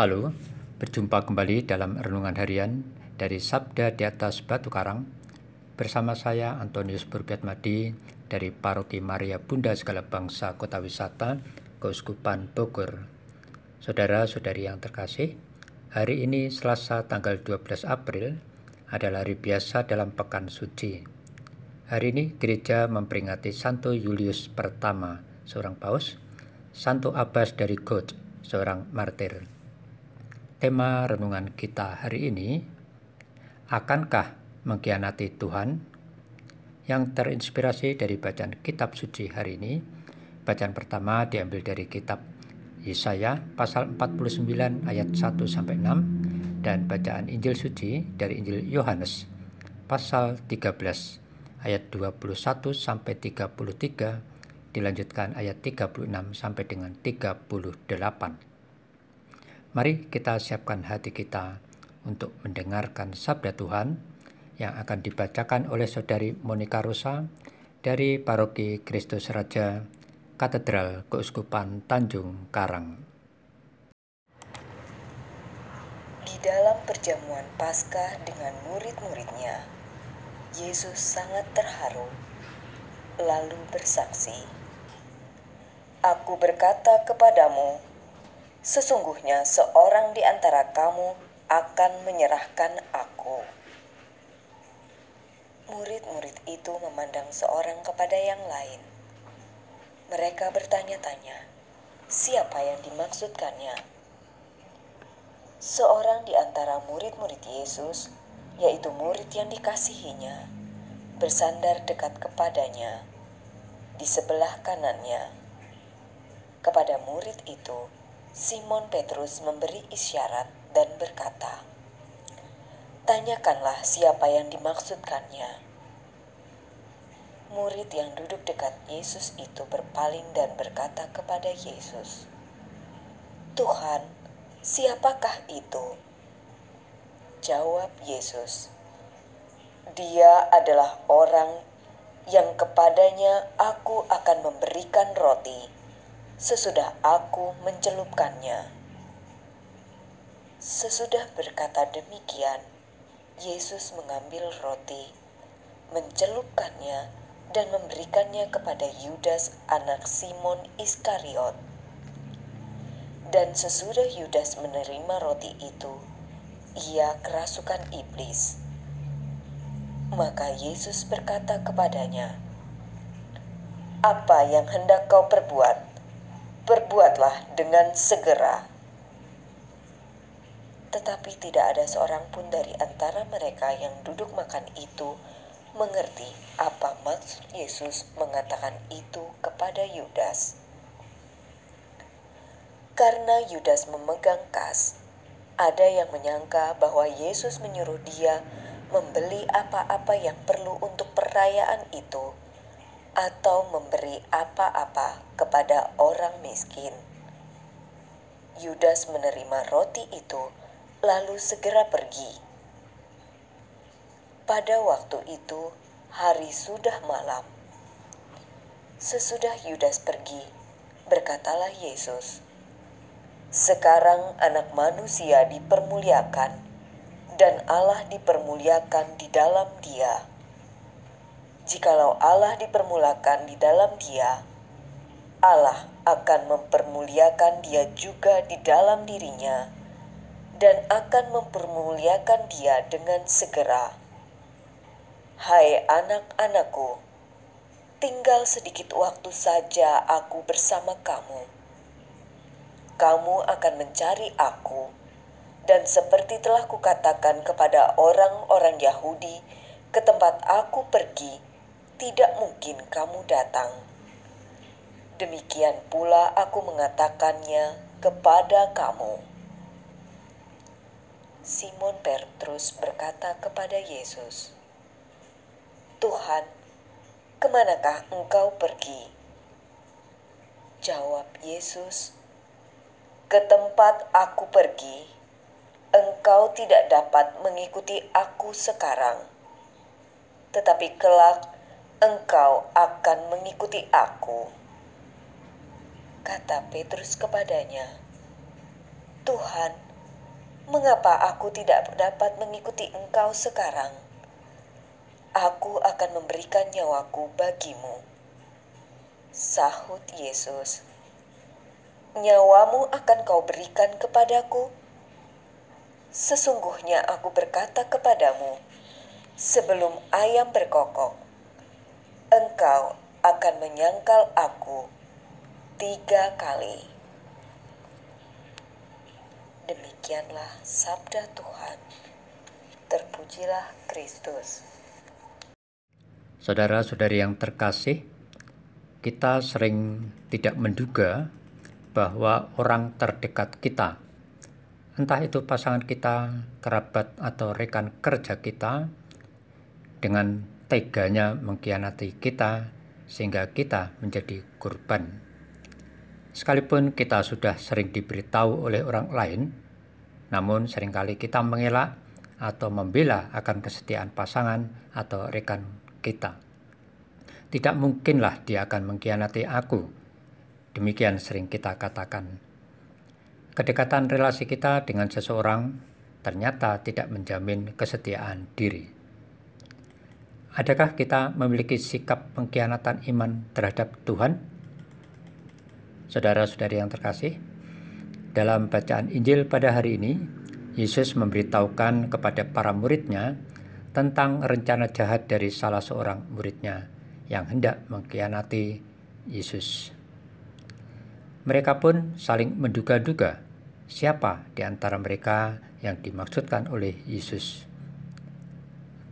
Halo, berjumpa kembali dalam renungan harian dari Sabda di atas Batu Karang bersama saya Antonius Burbiatmadi dari Paroki Maria Bunda Segala Bangsa Kota Wisata Keuskupan Bogor. Saudara-saudari yang terkasih, hari ini Selasa tanggal 12 April adalah hari biasa dalam Pekan Suci. Hari ini gereja memperingati Santo Julius pertama, seorang paus, Santo Abbas dari God, seorang martir. Tema renungan kita hari ini, akankah mengkhianati Tuhan? Yang terinspirasi dari bacaan kitab suci hari ini, bacaan pertama diambil dari kitab Yesaya pasal 49 ayat 1 sampai 6 dan bacaan Injil suci dari Injil Yohanes pasal 13 ayat 21 sampai 33 dilanjutkan ayat 36 sampai dengan 38. Mari kita siapkan hati kita untuk mendengarkan sabda Tuhan yang akan dibacakan oleh Saudari Monika Rosa dari Paroki Kristus Raja Katedral Keuskupan Tanjung Karang. Di dalam perjamuan Paskah dengan murid-muridnya, Yesus sangat terharu, lalu bersaksi, "Aku berkata kepadamu, Sesungguhnya seorang di antara kamu akan menyerahkan aku. Murid-murid itu memandang seorang kepada yang lain. Mereka bertanya-tanya, siapa yang dimaksudkannya? Seorang di antara murid-murid Yesus, yaitu murid yang dikasihinya, bersandar dekat kepadanya, di sebelah kanannya. Kepada murid itu, Simon Petrus memberi isyarat dan berkata, "Tanyakanlah siapa yang dimaksudkannya." Murid yang duduk dekat Yesus itu berpaling dan berkata kepada Yesus, "Tuhan, siapakah itu?" Jawab Yesus, "Dia adalah orang yang kepadanya Aku akan memberikan roti." Sesudah aku mencelupkannya. Sesudah berkata demikian, Yesus mengambil roti, mencelupkannya, dan memberikannya kepada Yudas anak Simon Iskariot. Dan sesudah Yudas menerima roti itu, ia kerasukan iblis. Maka Yesus berkata kepadanya, "Apa yang hendak kau perbuat?" Berbuatlah dengan segera. Tetapi tidak ada seorang pun dari antara mereka yang duduk makan itu mengerti apa maksud Yesus mengatakan itu kepada Yudas. Karena Yudas memegang kas, ada yang menyangka bahwa Yesus menyuruh dia membeli apa-apa yang perlu untuk perayaan itu atau memberi apa-apa kepada orang miskin. Yudas menerima roti itu, lalu segera pergi. Pada waktu itu, hari sudah malam. Sesudah Yudas pergi, berkatalah Yesus, "Sekarang Anak Manusia dipermuliakan, dan Allah dipermuliakan di dalam Dia." Jikalau Allah dipermulakan di dalam dia, Allah akan mempermuliakan dia juga di dalam dirinya dan akan mempermuliakan dia dengan segera. Hai anak-anakku, tinggal sedikit waktu saja aku bersama kamu. Kamu akan mencari aku, dan seperti telah kukatakan kepada orang-orang Yahudi, ke tempat aku pergi, tidak mungkin kamu datang. Demikian pula aku mengatakannya kepada kamu. Simon Petrus berkata kepada Yesus, Tuhan, ke manakah engkau pergi? Jawab Yesus, ke tempat aku pergi, engkau tidak dapat mengikuti aku sekarang. Tetapi kelak engkau akan mengikuti aku. Kata Petrus kepadanya, Tuhan, Mengapa aku tidak dapat mengikuti engkau sekarang? Aku akan memberikan nyawaku bagimu. Sahut Yesus, nyawamu akan kau berikan kepadaku? Sesungguhnya aku berkata kepadamu, sebelum ayam berkokok, engkau akan menyangkal aku tiga kali. Demikianlah sabda Tuhan. Terpujilah Kristus. Saudara-saudari yang terkasih, kita sering tidak menduga bahwa orang terdekat kita, entah itu pasangan kita, kerabat, atau rekan kerja kita, dengan teganya mengkhianati kita sehingga kita menjadi korban. Sekalipun kita sudah sering diberitahu oleh orang lain, namun sering kali kita mengelak atau membela akan kesetiaan pasangan atau rekan kita. Tidak mungkinlah dia akan mengkhianati aku. Demikian sering kita katakan. Kedekatan relasi kita dengan seseorang ternyata tidak menjamin kesetiaan diri. Adakah kita memiliki sikap pengkhianatan iman terhadap Tuhan? Saudara-saudari yang terkasih, dalam bacaan Injil pada hari ini, Yesus memberitahukan kepada para muridnya tentang rencana jahat dari salah seorang muridnya yang hendak mengkhianati Yesus. Mereka pun saling menduga-duga siapa di antara mereka yang dimaksudkan oleh Yesus.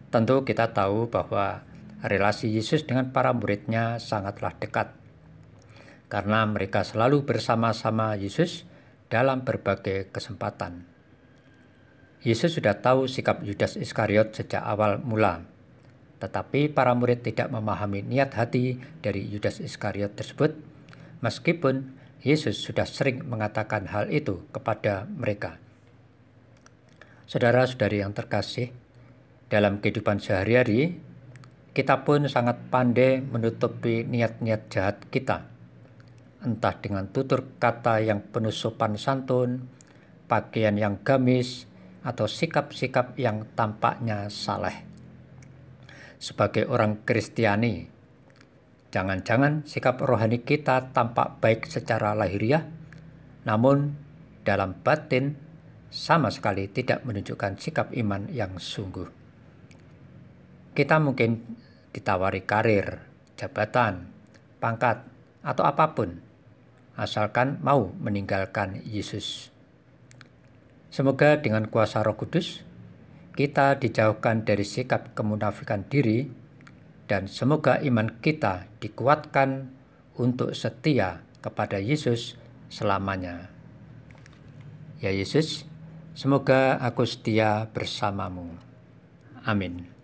Tentu kita tahu bahwa relasi Yesus dengan para muridnya sangatlah dekat karena mereka selalu bersama-sama Yesus dalam berbagai kesempatan. Yesus sudah tahu sikap Yudas Iskariot sejak awal mula, tetapi para murid tidak memahami niat hati dari Yudas Iskariot tersebut, meskipun Yesus sudah sering mengatakan hal itu kepada mereka. Saudara-saudari yang terkasih, dalam kehidupan sehari-hari, kita pun sangat pandai menutupi niat-niat jahat kita entah dengan tutur kata yang penuh sopan santun, pakaian yang gamis, atau sikap-sikap yang tampaknya saleh. Sebagai orang Kristiani, jangan-jangan sikap rohani kita tampak baik secara lahiriah, namun dalam batin sama sekali tidak menunjukkan sikap iman yang sungguh. Kita mungkin ditawari karir, jabatan, pangkat, atau apa pun, asalkan mau meninggalkan Yesus. Semoga dengan kuasa Roh Kudus kita dijauhkan dari sikap kemunafikan diri dan semoga iman kita dikuatkan untuk setia kepada Yesus selamanya. Ya Yesus, semoga aku setia bersamamu. Amin.